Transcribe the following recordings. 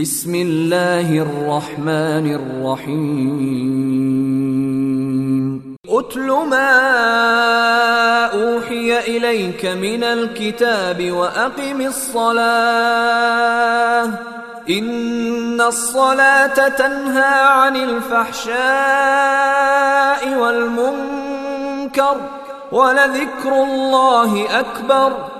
بسم الله الرحمن الرحيم. اتل ما أوحي إليك من الكتاب وأقم الصلاة. إن الصلاة تنهى عن الفحشاء والمنكر ولذكر الله أكبر.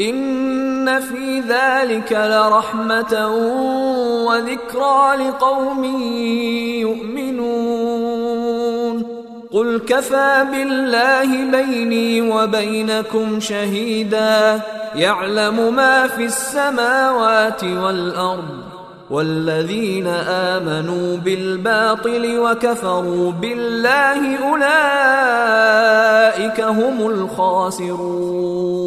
إن في ذلك لرحمة وذكرى لقوم يؤمنون. قل كفى بالله بيني وبينكم شهيدا. يعلم ما في السماوات والأرض والذين آمنوا بالباطل وكفروا بالله أولئك هم الخاسرون.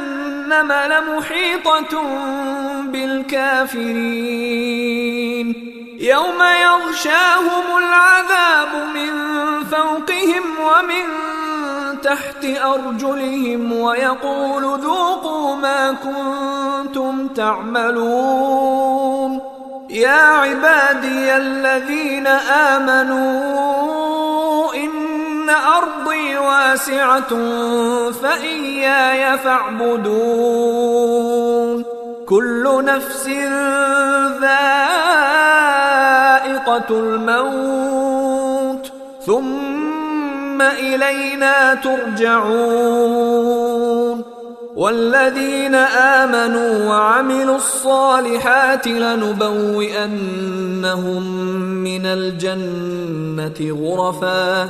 لمحيطة بالكافرين. يوم يغشاهم العذاب من فوقهم ومن تحت أرجلهم ويقول ذوقوا ما كنتم تعملون. يا عبادي الذين آمنوا ان أرضي واسعة فإياي فاعبدون. كل نفس ذائقة الموت. ثم إلينا ترجعون. والذين آمنوا وعملوا الصالحات لنبوئنهم من الجنة غرفا.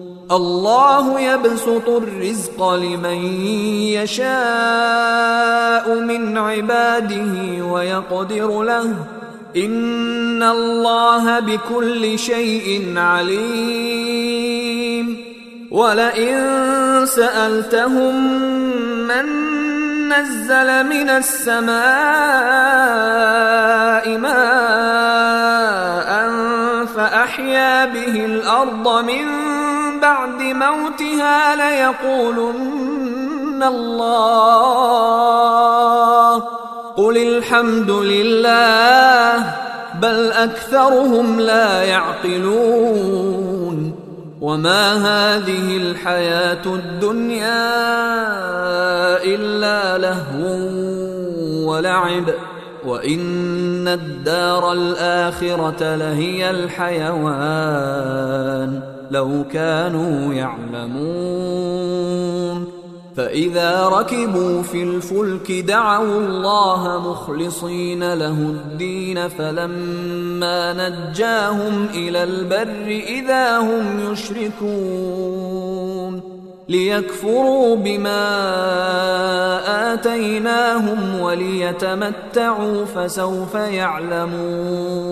الله يبسط الرزق لمن يشاء من عباده ويقدر له. إن الله بكل شيء عليم. ولئن سألتهم من نزل من السماء ماء فأحيا به الأرض من بعد موتها ليقولن الله. قل الحمد لله بل أكثرهم لا يعقلون. وما هذه الحياة الدنيا إلا لهو ولعب. وإن الدار الآخرة لهي الحيوان. لو كانوا يعلمون فإذا ركبوا في الفلك دعوا الله مخلصين له الدين فلما نجاهم إلى البر إذا هم يشركون ليكفروا بما آتيناهم وليتمتعوا فسوف يعلمون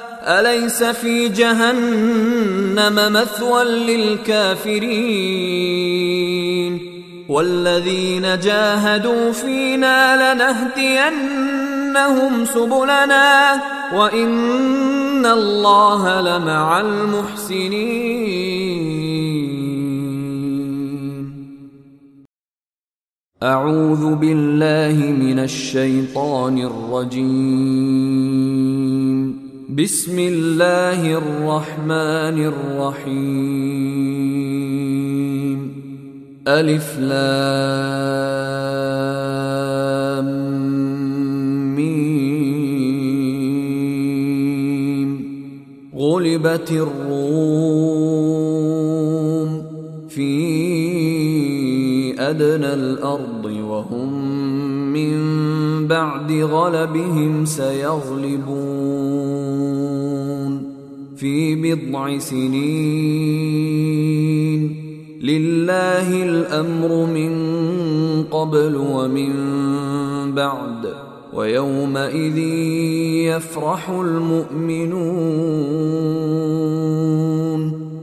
أليس في جهنم مثوى للكافرين؟ والذين جاهدوا فينا لنهدينهم سبلنا وإن الله لمع المحسنين. أعوذ بالله من الشيطان الرجيم. بسم الله الرحمن الرحيم. ألف لام ميم. غلبت الروم في أدنى الأرض وهم من بعد غلبهم سيغلبون في بضع سنين. لله الأمر من قبل ومن بعد ويومئذ يفرح المؤمنون.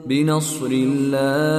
بنصر الله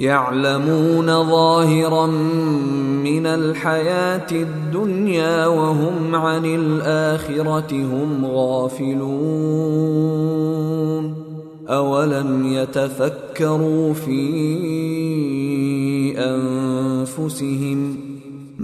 يعلمون ظاهرا من الحياة الدنيا وهم عن الآخرة هم غافلون. أولم يتفكروا في أنفسهم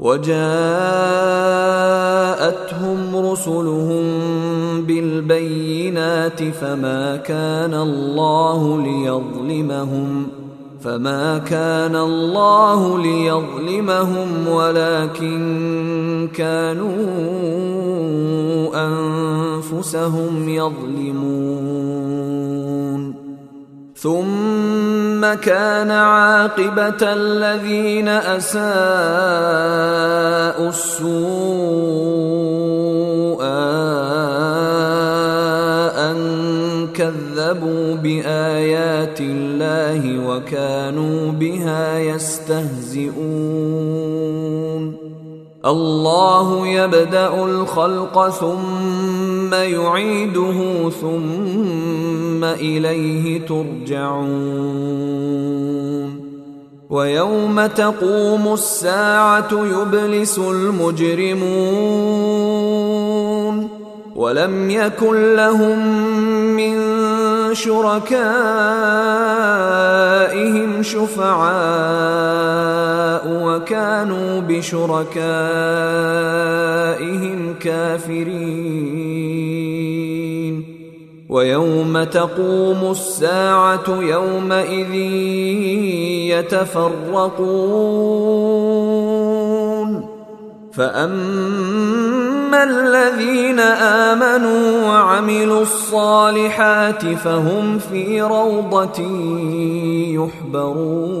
وجاءتهم رسلهم بالبينات فما كان الله ليظلمهم فما كان الله ليظلمهم ولكن كانوا أنفسهم يظلمون. ثم كان عاقبة الذين أساءوا السوء كذبوا بآيات الله وكانوا بها يستهزئون. الله يبدأ الخلق ثم يعيده ثم اليه ترجعون ويوم تقوم الساعة يبلس المجرمون ولم يكن لهم من شركائهم شفعاء وكانوا بشركائهم كافرين. ويوم تقوم الساعة يومئذ يتفرقون. فاما اما الذين امنوا وعملوا الصالحات فهم في روضه يحبرون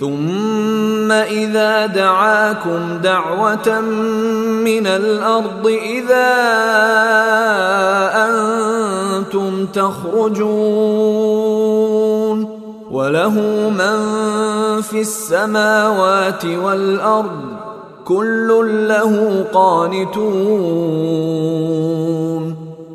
ثم إذا دعاكم دعوة من الأرض إذا أنتم تخرجون وله من في السماوات والأرض كل له قانتون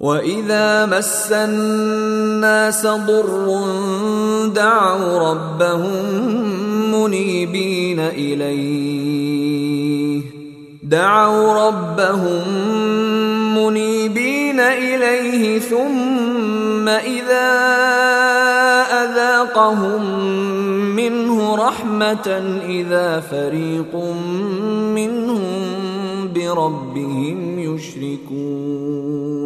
واذا مس الناس ضر دعوا ربهم منيبين اليه دعوا ربهم منيبين اليه ثم اذا اذاقهم منه رحمه اذا فريق منهم بربهم يشركون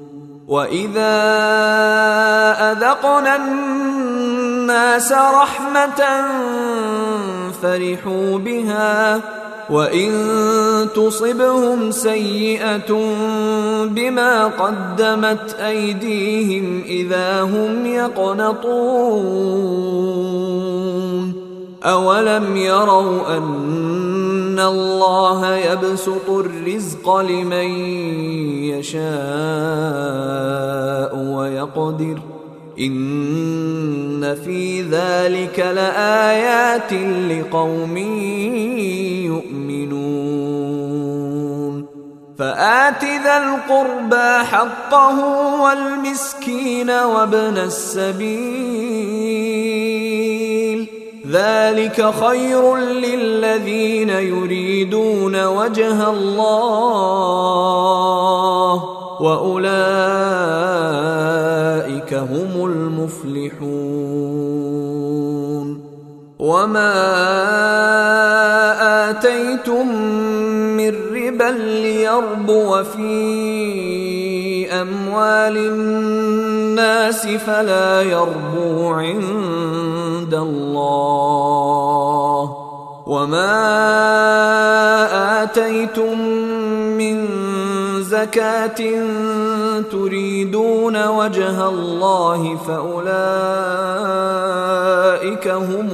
واذا اذقنا الناس رحمه فرحوا بها وان تصبهم سيئه بما قدمت ايديهم اذا هم يقنطون اولم يروا ان الله يبسط الرزق لمن يشاء ويقدر إن في ذلك لآيات لقوم يؤمنون. فآت ذا القربى حقه والمسكين وابن السبيل. ذلك خير للذين يريدون وجه الله وأولئك هم المفلحون. وما آتيتم من ربا ليربو في أموال الناس فلا يربو عند الله وما آتيتم من زكاة تريدون وجه الله فأولئك هم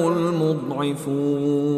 المضعفون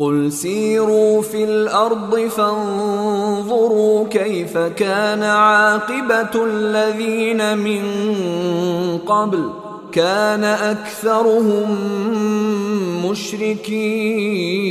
قل سيروا في الأرض فانظروا كيف كان عاقبه الذين من قبل كان اكثرهم مشركين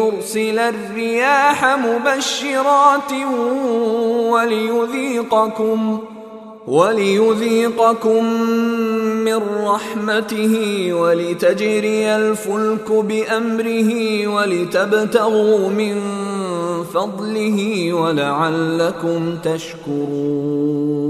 يرسل الرياح مبشرات وليذيقكم وليذيقكم من رحمته ولتجري الفلك بأمره ولتبتغوا من فضله ولعلكم تشكرون.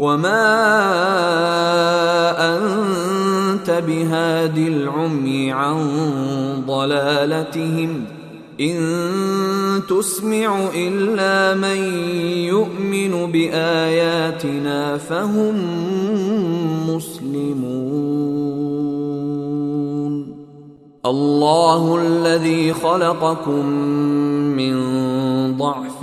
وما انت بهاد العمي عن ضلالتهم ان تسمع الا من يؤمن باياتنا فهم مسلمون الله الذي خلقكم من ضعف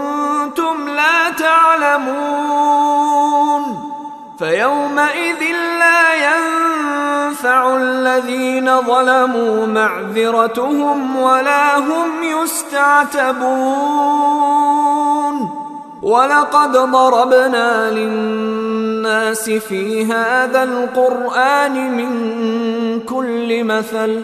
لا تعلمون فيومئذ لا ينفع الذين ظلموا معذرتهم ولا هم يستعتبون ولقد ضربنا للناس في هذا القرآن من كل مثل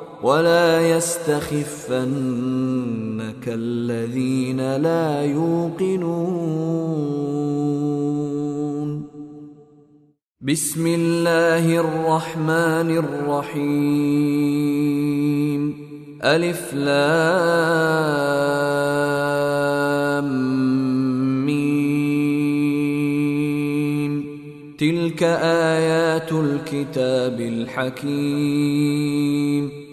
ولا يستخفنك الذين لا يوقنون. بسم الله الرحمن الرحيم. ألف لام ميم. تلك آيات الكتاب الحكيم.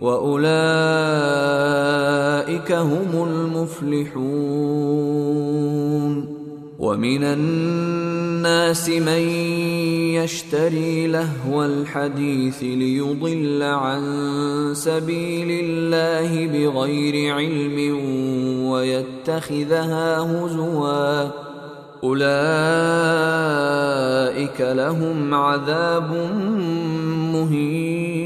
وأولئك هم المفلحون. ومن الناس من يشتري لهو الحديث ليضل عن سبيل الله بغير علم ويتخذها هزوا. أولئك لهم عذاب مهين.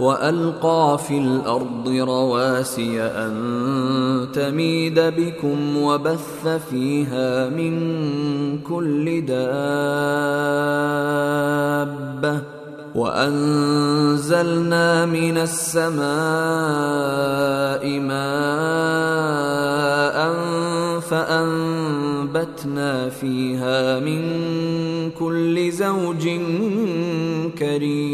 وألقى في الأرض رواسي أن تميد بكم وبث فيها من كل دابة وأنزلنا من السماء ماء فأنبتنا فيها من كل زوج كريم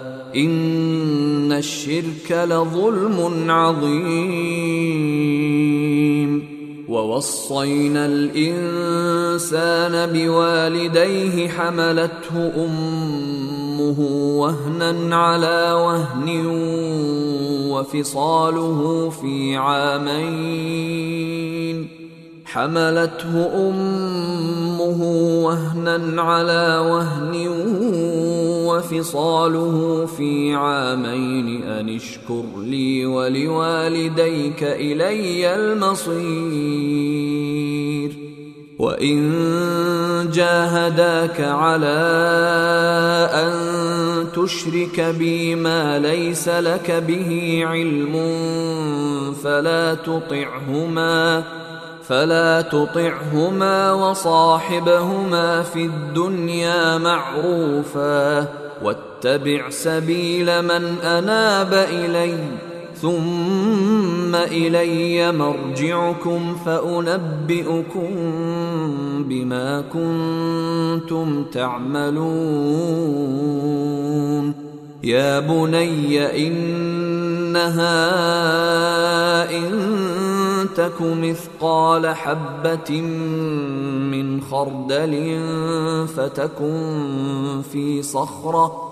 ان الشرك لظلم عظيم ووصينا الانسان بوالديه حملته امه وهنا على وهن وفصاله في عامين حملته أمه وهنا على وهن وفصاله في عامين أن اشكر لي ولوالديك إلي المصير. وإن جاهداك على أن تشرك بي ما ليس لك به علم فلا تطعهما. فلا تطعهما وصاحبهما في الدنيا معروفا واتبع سبيل من أناب إلي ثم إلي مرجعكم فأنبئكم بما كنتم تعملون يا بني انها ان تك مثقال حبة من خردل فتكن في صخرة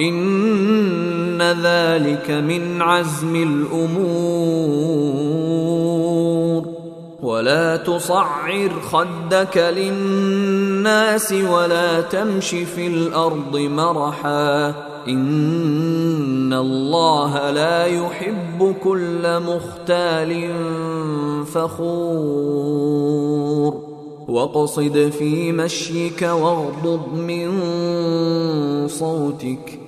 إن ذلك من عزم الأمور. ولا تصعر خدك للناس ولا تمش في الأرض مرحا. إن الله لا يحب كل مختال فخور. واقصد في مشيك واغضض من صوتك.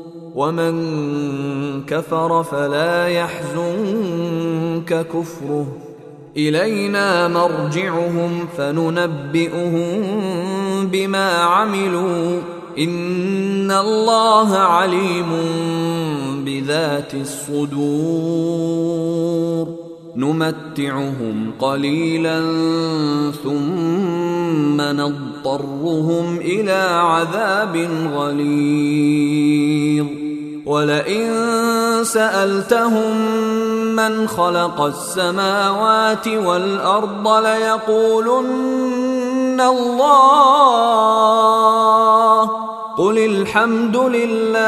ومن كفر فلا يحزنك كفره. إلينا مرجعهم فننبئهم بما عملوا. إن الله عليم بذات الصدور. نمتعهم قليلا ثم نضطرهم إلى عذاب غليظ. ولئن سألتهم من خلق السماوات والأرض ليقولن الله. قل الحمد لله.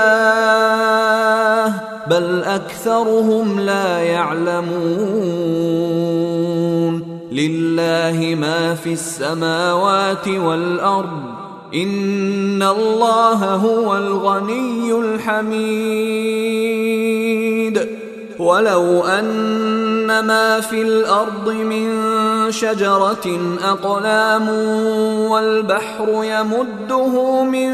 بل أكثرهم لا يعلمون. لله ما في السماوات والأرض. إن الله هو الغني الحميد. ولو أن ما في الأرض من شجرة أقلام والبحر يمده من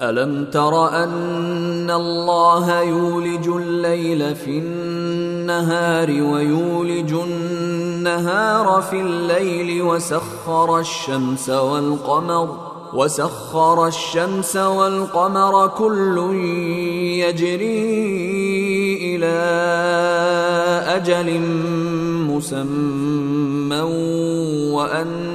ألم تر أن الله يولج الليل في النهار ويولج النهار في الليل وسخر الشمس والقمر وسخر الشمس والقمر كل يجري إلى أجل مسمى وأن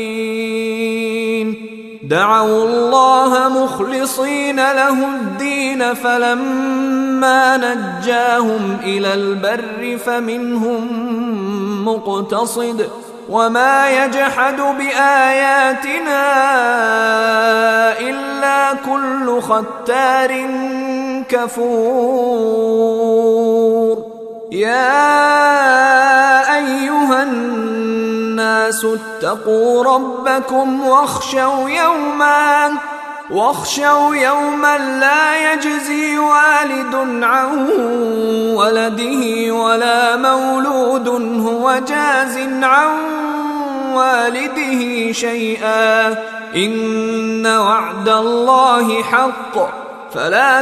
دعوا الله مخلصين له الدين فلما نجاهم إلى البر فمنهم مقتصد وما يجحد بآياتنا إلا كل ختار كفور. يا أيها الناس اتقوا ربكم واخشوا يوما واخشوا يوما لا يجزي والد عن ولده ولا مولود هو جاز عن والده شيئا. إن وعد الله حق فلا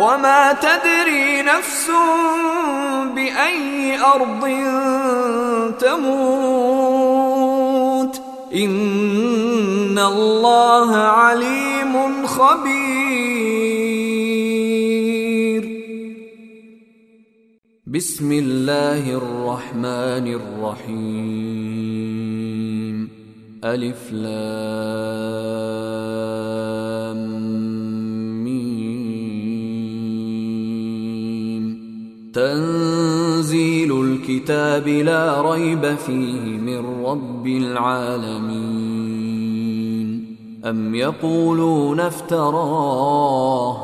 وما تدري نفس بأي أرض تموت. إن الله عليم خبير. بسم الله الرحمن الرحيم. ألف لام. تنزيل الكتاب لا ريب فيه من رب العالمين. أم يقولون افتراه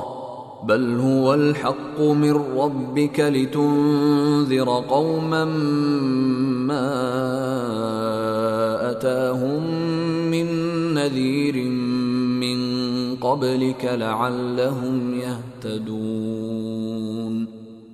بل هو الحق من ربك لتنذر قوما ما أتاهم من نذير قبلك لعلهم يهتدون.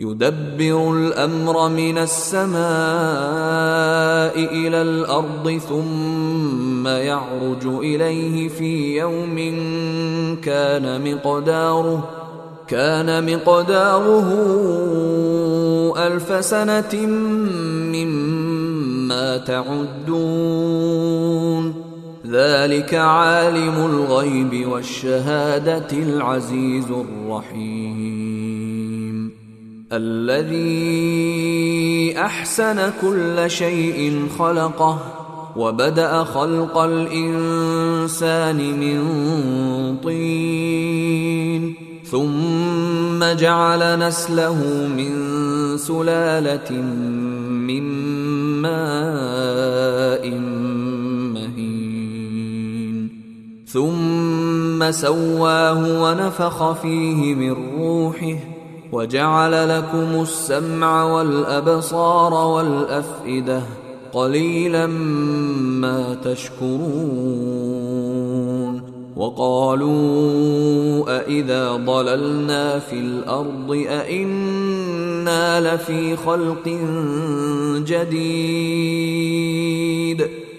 يدبر الأمر من السماء إلى الأرض ثم يعرج إليه في يوم كان مقداره كان مقداره ألف سنة مما تعدون. ذلك عالم الغيب والشهادة العزيز الرحيم. الذي أحسن كل شيء خلقه وبدأ خلق الإنسان من طين ثم جعل نسله من سلالة من ماء مهين ثم سواه ونفخ فيه من روحه وجعل لكم السمع والأبصار والأفئدة قليلا ما تشكرون وقالوا أإذا ضللنا في الأرض أإنا لفي خلق جديد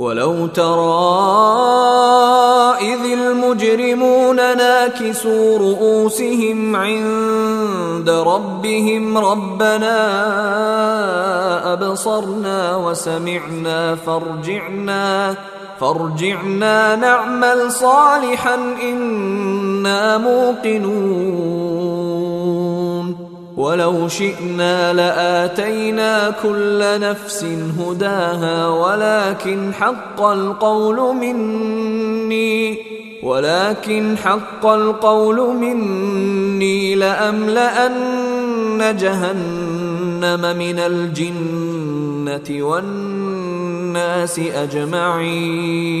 ولو ترى اذ المجرمون ناكسوا رؤوسهم عند ربهم ربنا ابصرنا وسمعنا فارجعنا فارجعنا نعمل صالحا أنا موقنون ولو شئنا لآتينا كل نفس هداها ولكن حق القول مني ولكن حق القول مني لأملأن جهنم من الجنة والناس أجمعين.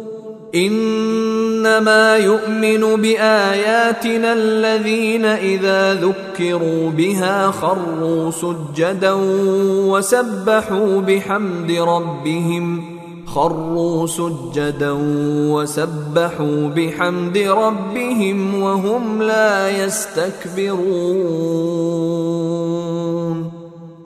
إنما يؤمن بآياتنا الذين إذا ذكروا بها خروا سجدا وسبحوا بحمد ربهم خروا سجدا وسبحوا بحمد ربهم وهم لا يستكبرون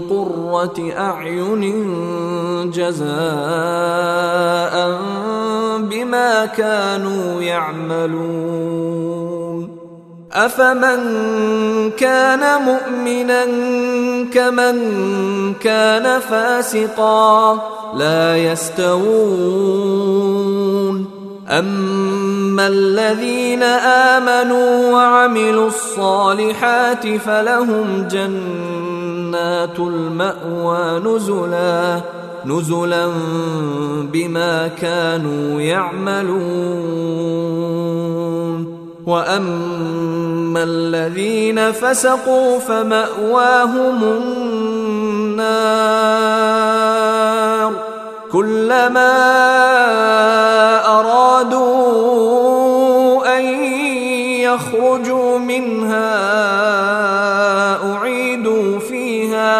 قرة أعين جزاء بما كانوا يعملون. أفمن كان مؤمنا كمن كان فاسقا لا يستوون. أما الذين آمنوا وعملوا الصالحات فلهم جنات المأوى نزلا نزلا بما كانوا يعملون. وأما الذين فسقوا فمأواهم النار. كلما أرادوا أن يخرجوا منها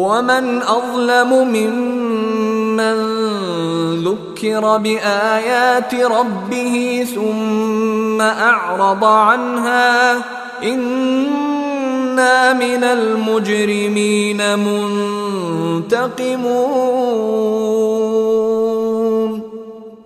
ومن اظلم ممن ذكر بايات ربه ثم اعرض عنها أنا من المجرمين منتقمون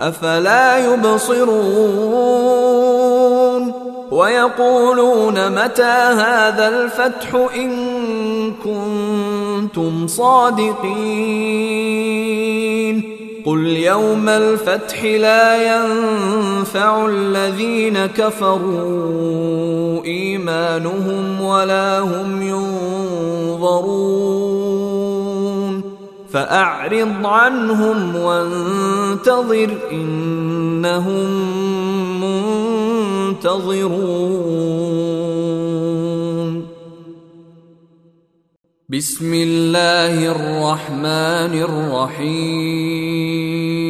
أفلا يبصرون ويقولون متى هذا الفتح إن كنتم صادقين قل يوم الفتح لا ينفع الذين كفروا إيمانهم ولا هم ينظرون فأعرض عنهم وانتظر إنهم منتظرون. بسم الله الرحمن الرحيم.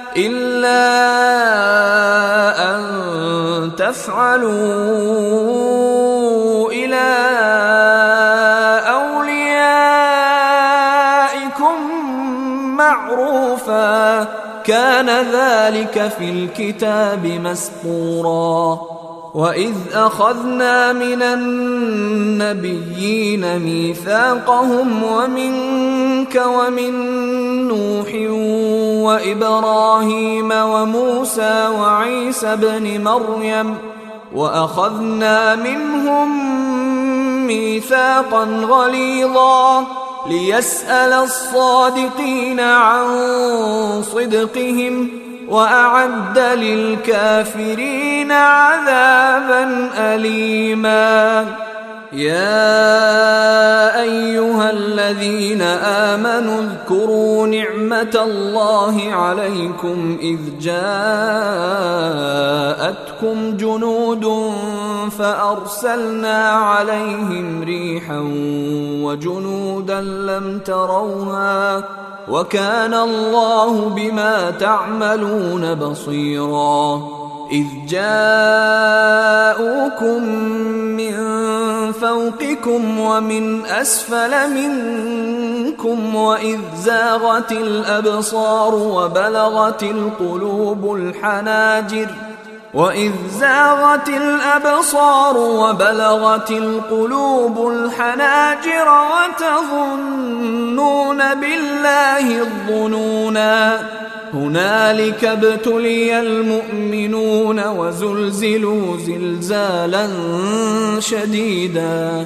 إلا أن تفعلوا إلى أوليائكم معروفا. كان ذلك في الكتاب مسطورا. واذ اخذنا من النبيين ميثاقهم ومنك ومن نوح وابراهيم وموسى وعيسى ابن مريم واخذنا منهم ميثاقا غليظا ليسال الصادقين عن صدقهم وأعد للكافرين عذابا اليما. يا أيها الذين آمنوا اذكروا نعمة الله عليكم إذ جاءتكم جنود فأرسلنا عليهم ريحا وجنودا لم تروها وكان الله بما تعملون بصيرا. إذ جاءوكم من فوقكم ومن أسفل منكم وإذ زاغت الأبصار وبلغت القلوب الحناجر وإذ زاغت الأبصار وبلغت القلوب الحناجر وتظنون بالله الظنونا هنالك ابتلي المؤمنون وزلزلوا زلزالا شديدا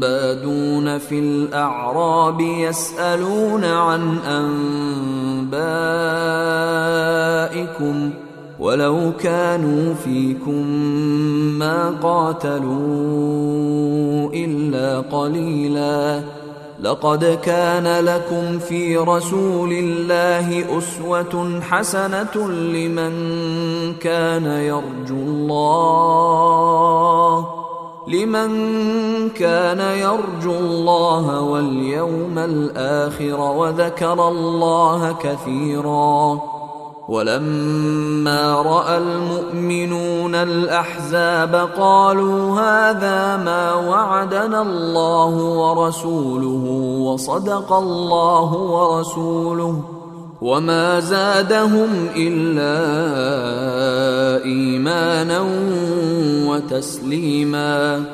بادون في الأعراب يسألون عن أنبائكم ولو كانوا فيكم ما قاتلوا إلا قليلا. لقد كان لكم في رسول الله أسوة حسنة لمن كان يرجو الله. لمن كان يرجو الله واليوم الآخر وذكر الله كثيرا ولما رأى المؤمنون الأحزاب قالوا هذا ما وعدنا الله ورسوله وصدق الله ورسوله وما زادهم الا ايمانا وتسليما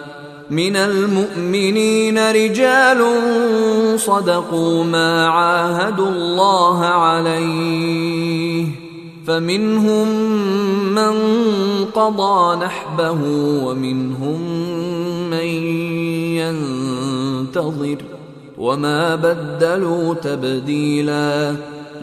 من المؤمنين رجال صدقوا ما عاهدوا الله عليه فمنهم من قضى نحبه ومنهم من ينتظر وما بدلوا تبديلا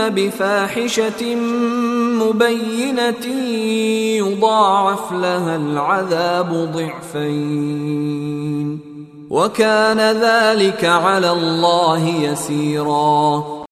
بفاحشة مبينة يضاعف لها العذاب ضعفين. وكان ذلك على الله يسيرا.